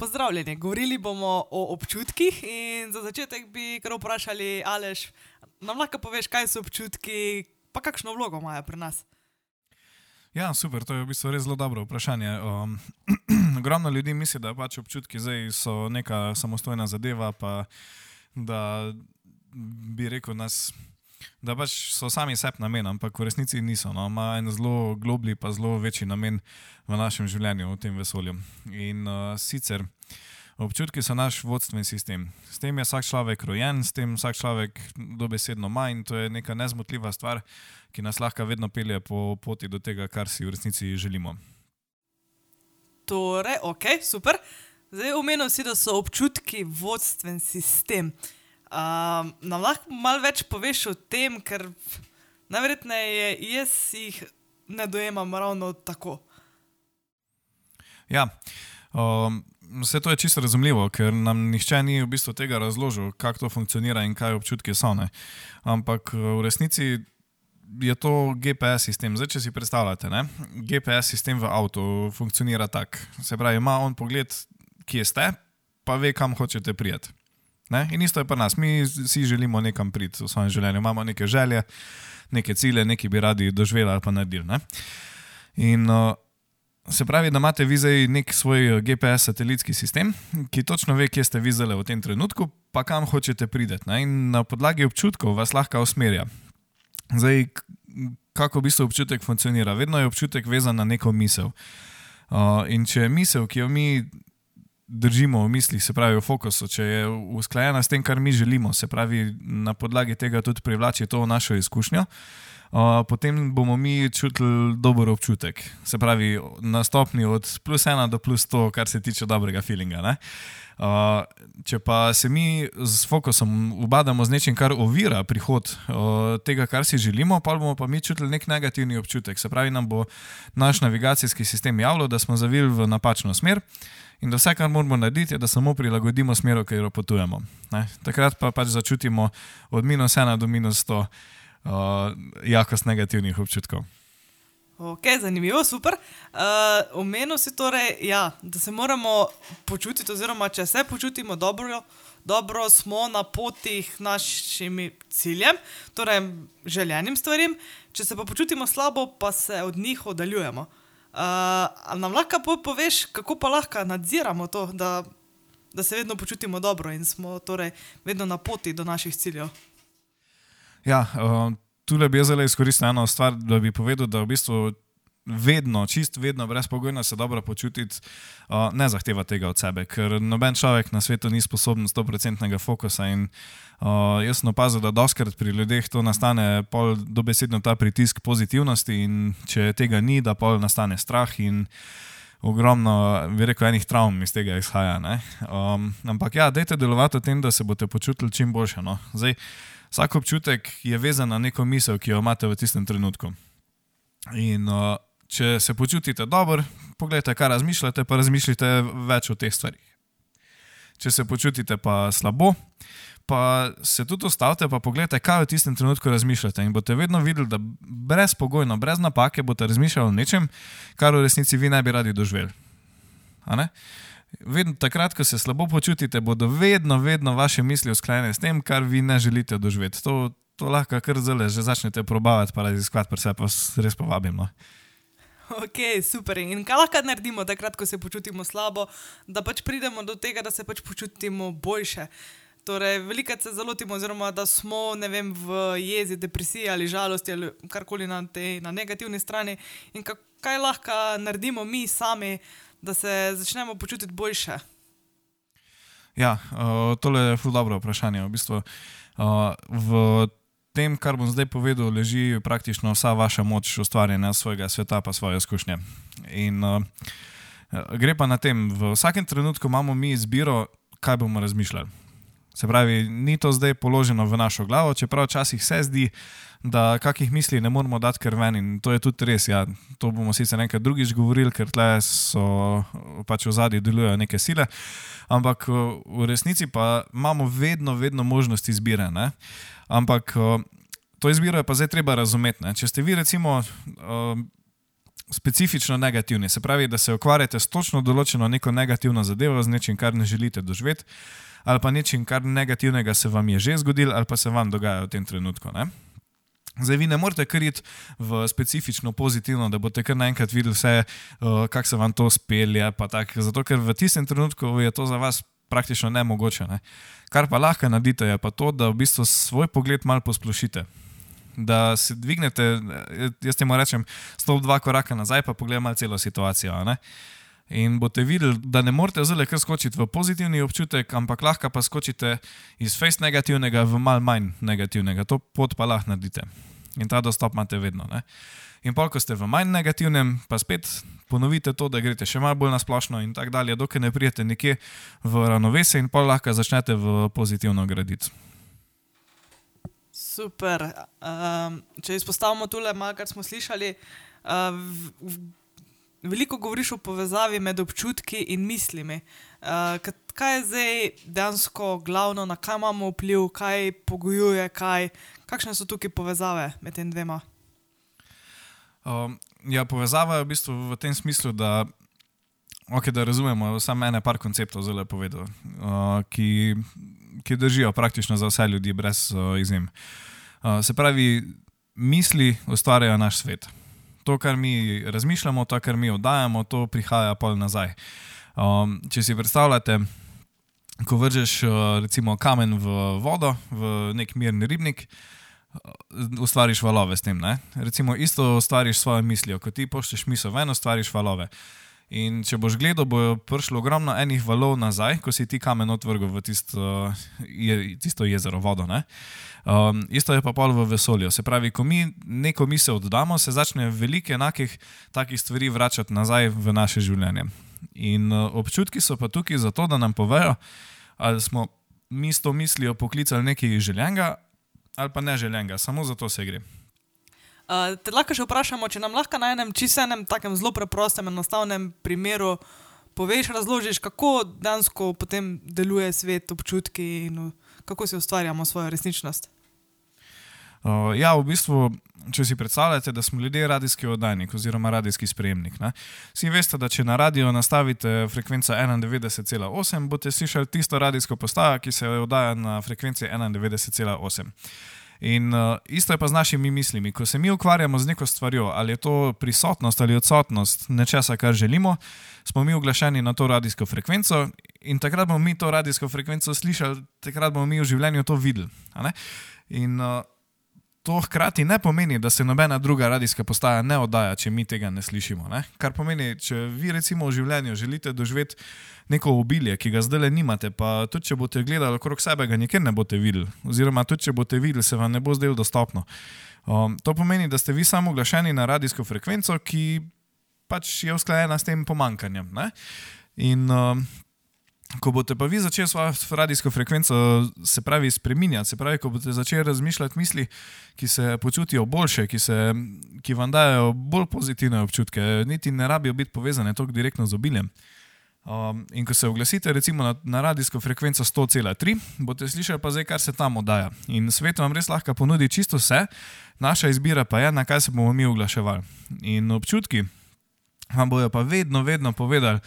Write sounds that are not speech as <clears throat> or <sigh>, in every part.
Pozdravljeni, govorili bomo o občutkih in za začetek bi kar vprašali, Aleš, nam lahko poveš, kaj so občutki, pa kakšno vlogo imajo pri nas? Ja, super, to je v bistvu res zelo dobro vprašanje. Um, <clears throat> ogromno ljudi misli, da pač občutki zdaj so neka samostojna zadeva, pa da bi rekel nas. Da pač so sami sebi namen, ampak v resnici niso. No. Ima en zelo globlji, pa zelo večji namen v našem življenju, v tem vesolju. In uh, sicer občutki so naš vodstveni sistem. S tem je vsak človek rojen, s tem vsak človek dobesedno ima in to je neka nezmotljiva stvar, ki nas lahko vedno pelje po poti do tega, kar si v resnici želimo. Torej, ok, super. Zdaj omenil si, da so občutki vodstven sistem. Um, nam lahko malo več poveš o tem, ker najverjetneje jaz jih ne dojemam ravno tako. Ja, um, vse to je čisto razumljivo, ker nam nihče ni v bistvu tega razložil, kako to funkcionira in kaj občutki so. Ne? Ampak v resnici je to GPS sistem. Zdaj, če si predstavljate, ne? GPS sistem v avtu funkcionira tako. Se pravi, ima on pogled, kje ste, pa ve, kam hočete prijeti. Ne? In isto je pri nas, mi si želimo nekam priti v svojem življenju, imamo neke želje, neke cilje, nekaj bi radi doživeli ali pa naredili. Ne? In uh, se pravi, da imate vi zdaj nek svoj uh, GPS satelitski sistem, ki točno ve, kje ste vi zdaj v tem trenutku, pa kam hočete priti. In na podlagi občutkov vas lahko usmerja. Zdaj, kako v bistvu občutek funkcionira? Vedno je občutek vezan na neko misel. Uh, in če je misel, ki jo mi držimo v mislih, se pravi v fokusu, če je usklajena s tem, kar mi želimo, se pravi na podlagi tega tudi privlači to našo izkušnjo, uh, potem bomo mi čutili dober občutek. Se pravi na stopni od plus ena do plus sto, kar se tiče dobrega feelinga. Uh, če pa se mi s fokusom ubadamo z nečim, kar ovira prihod uh, tega, kar si želimo, pa bomo pa mi čutili nek negativni občutek. Se pravi, nam bo naš navigacijski sistem javljal, da smo zavili v napačno smer. In da vse, kar moramo narediti, je, da samo prilagodimo smer, v katero potujemo. Ne? Takrat pa pač začutimo od minus ena do minus sto uh, jakost negativnih občutkov. Ok, zanimivo, super. Uh, omenil si torej, ja, da se moramo počutiti, oziroma če se počutimo dobro, dobro smo na poti našim ciljem, torej željenim stvarem, če se pa počutimo slabo, pa se od njih oddaljujemo. Uh, nam lahko poveš, kako pa lahko nadziramo to, da, da se vedno počutimo dobro in smo torej vedno na poti do naših ciljev? Ja, uh, tukaj bi jaz zelo izkoristil eno stvar, da bi povedal, da v bistvu vedno, čist vedno, brezpogojno se dobro počutiti, uh, ne zahteva tega od sebe, ker noben človek na svetu ni sposoben 100-odstotnega fokusa. In uh, jaz sem opazil, da doskrat pri ljudeh to nastane pol dobesedno ta pritisk pozitivnosti, in če tega ni, da pol nastane strah in ogromno, bi rekel, enih travm iz tega izhaja. Um, ampak ja, dajte delovati v tem, da se boste počutili čim boljše. No. Zdaj, vsak občutek je vezan na neko misel, ki jo imate v tistem trenutku. In uh, če se počutite dobro, pogledajte, kaj razmišljate, pa razmišljite več o teh stvarih. Če se počutite pa slabo, pa se tudi ustavite in pogledajte, kaj v tistem trenutku razmišljate. In boste vedno videli, da brezpogojno, brez napake boste razmišljali o nečem, kar v resnici vi ne bi radi doživeli. Vedno takrat, ko se slabo počutite, bodo vedno, vedno vaše misli usklajene s tem, kar vi ne želite doživeti. To, to lahko kar zelo že začnete probavati, pa raziskovati, pa se pa res povabim. No. Ok, super. In kaj lahko naredimo takrat, ko se počutimo slabo, da pač pridemo do tega, da se pač počutimo boljše. Torej, veliko se zalotimo, oziroma da smo vem, v jezi, depresiji ali žalosti ali karkoli na tej na negativni strani. In kaj lahko naredimo mi sami, da se začnemo počutiti boljše? Ja, uh, tole je zelo dobro vprašanje. V, bistvu, uh, v tem, kar bom zdaj povedal, leži praktično vsa vaša moč ustvarjanja svojega sveta, pa svoje izkušnje. In uh, gre pa na tem, v vsakem trenutku imamo mi izbiro, kaj bomo razmišljali. Se pravi, ni to zdaj položeno v našo glavo, čeprav včasih se zdi, da kakih misli ne moramo dati kar ven. In to je tudi res. Ja. To bomo sicer nekaj drugič govorili, ker tle so pač v zadnji delujejo neke sile. Ampak v resnici pa imamo vedno, vedno možnost izbire. Ne? Ampak to izbiro je pa zdaj treba razumeti. Ne? Če ste vi recimo specifično negativni. Se pravi, da se ukvarjate s točno določeno neko negativno zadevo, z nečim, kar ne želite doživeti, ali pa nečim, kar negativnega se vam je že zgodilo, ali pa se vam dogaja v tem trenutku. Ne? Zdaj, vi ne morete kriti v specifično pozitivno, da boste kar naenkrat videli vse, uh, kako se vam to spelje. Zato, ker v tistem trenutku je to za vas praktično nemogoče. Ne? Kar pa lahko naredite, je pa to, da v bistvu svoj pogled malo posplošite. Da se dvignete, jaz temu rečem, stop dva koraka nazaj, pa pogledaj celo situacijo. Ne? In boste videli, da ne morete zelo kar skočiti v pozitivni občutek, ampak lahko pa skočite iz face negativnega v mal manj negativnega. To pot pa lahko naredite. In ta dostop imate vedno. Ne? In pa, ko ste v manj negativnem, pa spet ponovite to, da greste še malo bolj na splošno in tako dalje, dokler ne prijete nekje v ravnovesje in pa lahko začnete v pozitivno graditi. Super. Um, če izpostavimo tole, kar smo slišali, uh, v, v, veliko govoriš o povezavi med občutki in mislimi. Uh, kaj je zdaj dejansko glavno, na kaj imamo vpliv, kaj pogojuje, kaj, kakšne so tukaj povezave med tem dvema? Um, ja, povezava je v bistvu v tem smislu, da, okay, da razumemo samo ene par konceptov, zelo povedal, uh, ki držijo praktično za vse ljudi, brez uh, izjem. Uh, se pravi, misli ustvarjajo naš svet. To, kar mi razmišljamo, to, kar mi oddajamo, to prihaja pol nazaj. Um, če si predstavljate, ko vržeš uh, recimo kamen v vodo, v nek mirni ribnik, uh, ustvariš valove s tem. Ne? Recimo, isto ustvariš svojo mislijo, ko ti poščeš misel ven, ustvariš valove. In če boš gledal, bo prišlo ogromno enih valov nazaj, ko si ti kamen otvrgal v tisto, je, tisto jezero, vodo. Um, isto je pa pol v vesolju. Se pravi, ko mi neko misel oddamo, se začne veliko enakih takih stvari vračati nazaj v naše življenje. In uh, občutki so pa tukaj zato, da nam povejo, ali smo mi s to mislijo poklicali nekaj željenega ali pa neželenega, samo za to se gre. Uh, te lahko še vprašamo, če nam lahko na enem čisenem, takem zelo preprostem, enostavnem primeru poveš, razložiš, kako dejansko potem deluje svet, občutki in kako si ustvarjamo svojo resničnost. Uh, ja, v bistvu, če si predstavljate, da smo ljudje radijski oddajnik oziroma radijski sprejemnik. Ne? Vsi veste, da če na radio nastavite frekvenco 91,8, boste slišali tisto radijsko postajo, ki se oddaja na frekvenci 91,8. In uh, isto je pa z našimi mislimi. Ko se mi ukvarjamo z neko stvarjo, ali je to prisotnost ali odsotnost nečesa, kar želimo, smo mi oglašeni na to radijsko frekvenco in takrat bomo mi to radijsko frekvenco slišali, takrat bomo mi v življenju to videli. In uh, To hkrati ne pomeni, da se nobena druga radijska postaja ne oddaja, če mi tega ne slišimo. Ne? Kar pomeni, če vi recimo v življenju želite doživeti neko obilje, ki ga zdaj le nimate, pa tudi če boste gledali okrog sebe, ga nikjer ne boste videli, oziroma tudi če boste videli, se vam ne bo zdelo dostopno. Um, to pomeni, da ste vi samo oglašeni na radijsko frekvenco, ki pač je usklajena s tem pomankanjem. Ne? In um, Ko boste pa vi začeli svojo radijsko frekvenco se pravi spremenjati, se pravi, ko boste začeli razmišljati misli, ki se počutijo boljše, ki, se, ki vam dajo bolj pozitivne občutke, niti ne rabijo biti povezane tako direktno z obiljem. Um, in ko se oglasite recimo na, na radijsko frekvenco 100,3, boste slišali pa zdaj, kar se tam oddaja. In svet vam res lahko ponudi čisto vse, naša izbira pa je, na kaj se bomo mi oglaševali. In občutki vam bojo pa vedno, vedno povedali,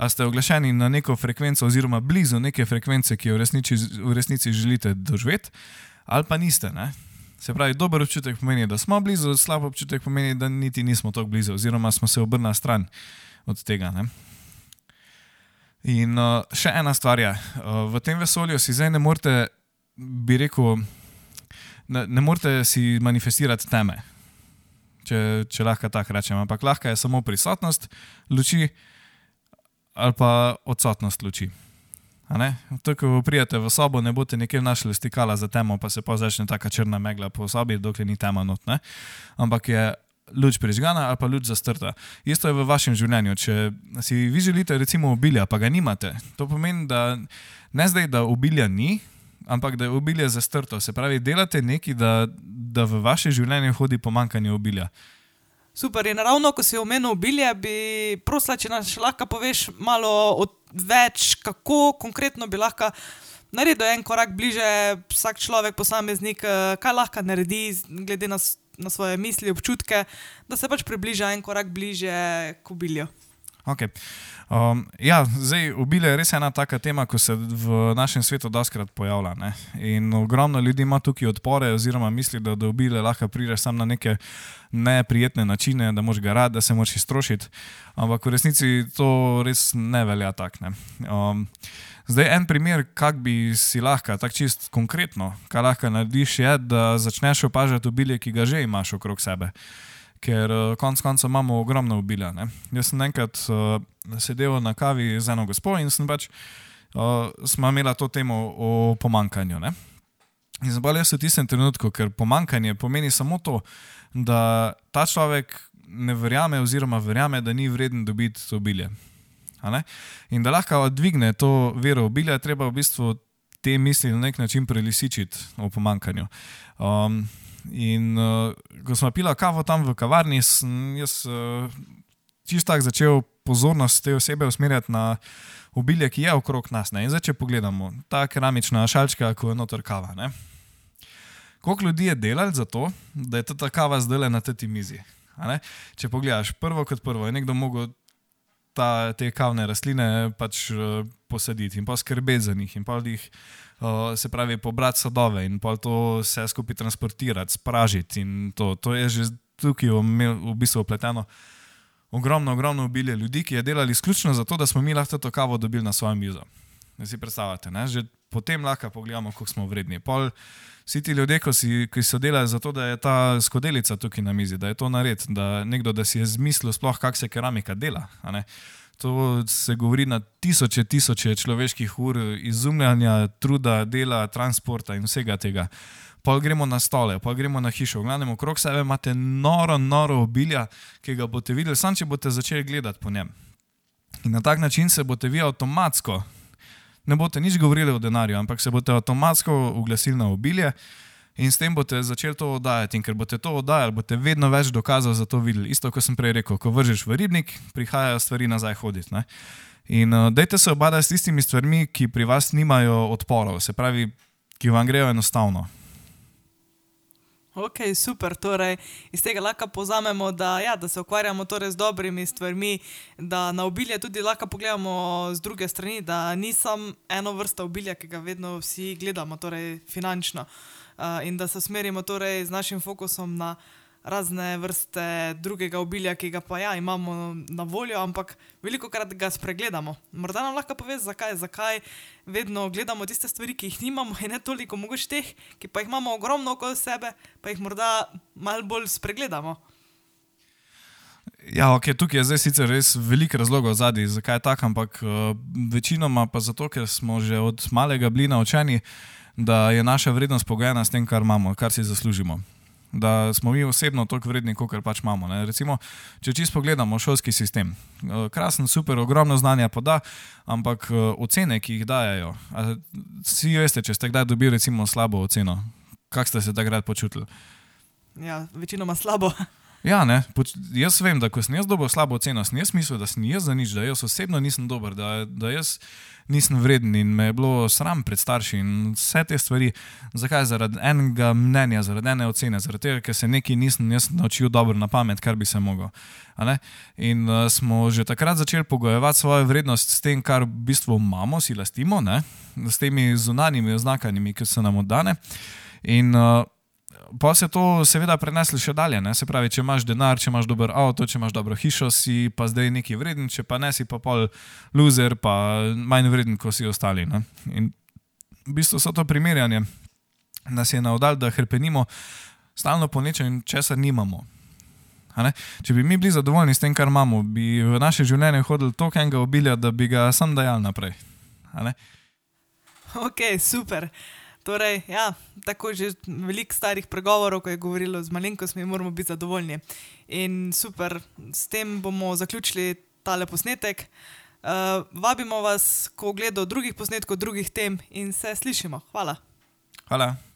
a ste oglašeni na neko frekvenco, oziroma blizu neke frekvence, ki jo v resnici, v resnici želite doživeti, ali pa niste. Ne? Se pravi, dober občutek pomeni, da smo blizu, slab občutek pomeni, da niti nismo tako blizu, oziroma smo se obrnili stran od tega. Ne? In uh, še ena stvar je, uh, v tem vesolju si zdaj ne morete, bi rekel, ne, ne morete si manifestirati teme, če, če lahko tako rečem, ampak lahko je samo prisotnost luči, ali pa odsotnost luči. Tako, ko prijete v sobo, ne boste nikjer našli stikala za temo, pa se pa začne ta črna megla po sobi, dokler ni tema not. Ne? Ampak je luč prižgana ali pa luč zastrta. Isto je v vašem življenju. Če si vi želite, recimo, obilja, pa ga nimate, to pomeni, da ne zdaj, da obilja ni, ampak da je obilje zastrto. Se pravi, delate nekaj, da, da v vaše življenje hodi pomankanje obilja. Super, in ravno ko si omenil obilje, bi prosila, če nas lahko poveš malo več, kako konkretno bi lahko naredil en korak bliže, vsak človek, posameznik, eh, kaj lahko naredi, glede na na svoje misli, občutke, da se pač približa en korak bliže k obilju. Okay. Um, ja, zdaj, ubil je res ena taka tema, ko se v našem svetu doskrat pojavlja. Ne? In ogromno ljudi ima tukaj odpore, oziroma misli, da do ubile lahko prideš samo na neke neprijetne načine, da moš ga rad, da se moš iztrošiti. Ampak v resnici to res ne velja tako. Ne? Um, zdaj, en primer, kak bi si lahko, tako čist konkretno, kaj lahko narediš, je, da začneš opažati ubilje, ki ga že imaš okrog sebe ker uh, konec koncev imamo ogromno ubila. Ne? Jaz sem enkrat uh, sedel na kavi z eno gospo in sem pač, uh, smo imeli to temo o pomankanju. Ne? In zabavljajo se v tistem trenutku, ker pomankanje pomeni samo to, da ta človek ne verjame, oziroma verjame, da ni vreden dobiti obilje. In da lahko dvigne to vero v obilje, treba v bistvu te misli na nek način prelisičiti o pomankanju. Um, In uh, ko smo pili kavo tam v kavarni, sem jaz uh, čisto tako začel pozornost te osebe usmerjati na obilje, ki je okrog nas. Ne? In zdaj, če pogledamo, ta keramična šalčka, ko je notor kava. Ne? Koliko ljudi je delalo za to, da je ta kava zdaj na tej mizi? Če pogledaš, prvo kot prvo je nekdo mogel ta, te kavne rastline pač uh, posaditi in poskrbeti za njih in pa jih se pravi, pobrati sadove in pa to vse skupaj transportirati, spražiti. To, to je že tukaj v bistvu upleteno. Ogromno, ogromno obilje ljudi, ki je delali izključno zato, da smo mi lahko to kavo dobili na svojo mizo. Ne si predstavljate, ne? že potem lahko pogledamo, kako smo vredni. Pol, vsi ti ljudje, si, ki so delali zato, da je ta skodelica tukaj na mizi, da je to nared, da nekdo da si je zmislil, sploh kako se keramika dela. To se govori na tisoče, tisoče človeških ur izumljanja, truda, dela, transporta in vsega tega. Pa gremo na stole, pa gremo na hišo. Gledamo okrog sebe, imate noro, noro obilja, ki ga boste videli, samo če boste začeli gledati po njem. In na tak način se boste vi avtomatsko, ne boste nič govorili o denarju, ampak se boste avtomatsko oglasili na obilje. In s tem boste začeli to oddajati. In ker boste to oddajali, boste vedno več dokazov za to videli. Isto, kot sem prej rekel, ko vržeš v ribnik, prihajajo stvari nazaj hoditi. Ne? In uh, dajte se obadati s tistimi stvarmi, ki pri vas nimajo odporov, se pravi, ki vam grejo enostavno. Ok, super. Torej, iz tega lahko povzamemo, da, ja, da se ukvarjamo torej z dobrimi stvarmi, da na obilje tudi lahko pogledamo z druge strani, da nisem eno vrsto obilja, ki ga vedno vsi gledamo, torej finančno. Uh, in da se usmerimo torej z našim fokusom na razne vrste drugega obilja, ki ga pa ja, imamo na voljo, ampak veliko krat ga spregledamo. Morda nam lahko poveš, zakaj, zakaj vedno gledamo tiste stvari, ki jih nimamo, in ne toliko mogoče teh, ki pa jih imamo ogromno okoli sebe, pa jih morda malo bolj spregledamo. Ja, okay, tukaj je zdaj sicer res veliko razlogov zadaj, zakaj je tako, ampak uh, večinoma pa zato, ker smo že od malega bili naučeni, da je naša vrednost pogojena s tem, kar imamo, kar si zaslužimo. Da smo mi osebno toliko vredni, kot pač imamo. Recimo, če čisto pogledamo šolski sistem, eh, krasen, super, ogromno znanja poda, ampak eh, ocene, ki jih dajo, vsi veste, če ste kdaj dobili recimo slabo oceno, kako ste se takrat počutili? Ja, večinoma slabo. <laughs> Ja, ne, jaz vem, da ko sem jaz dobil slabo oceno, sem jaz mislil, da sem jaz za nič, da jaz osebno nisem dober, da, da jaz nisem vreden in me je bilo sram pred starši in vse te stvari. Zakaj? Zaradi enega mnenja, zaradi ene ocene, zaradi tega, ker se nekaj nisem naučil dobro na pamet, kar bi se mogel. In uh, smo že takrat začeli pogojevati svojo vrednost s tem, kar v bistvu imamo, si lastimo, ne? s temi zunanjimi oznakami, ki so nam oddane. In, uh, pa se to seveda prenesli še dalje. Ne? Se pravi, če imaš denar, če imaš dober avto, če imaš dobro hišo, si pa zdaj neki vreden, če pa ne si pa pol loser, pa manj vreden kot si ostali. Ne? In v bistvu so to primerjanje, nas je navdal, da hrpenimo stalno po nečem, česar nimamo. Če bi mi bili zadovoljni s tem, kar imamo, bi v naše življenje hodili toliko enega obilja, da bi ga sam dajal naprej. Ok, super. Torej, ja, tako je že veliko starih pregovorov, ko je govorilo z malenkostmi, moramo biti zadovoljni. In super, s tem bomo zaključili tale posnetek. Uh, vabimo vas, ko gledamo drugih posnetkov, drugih tem in se slišimo. Hvala. Hvala.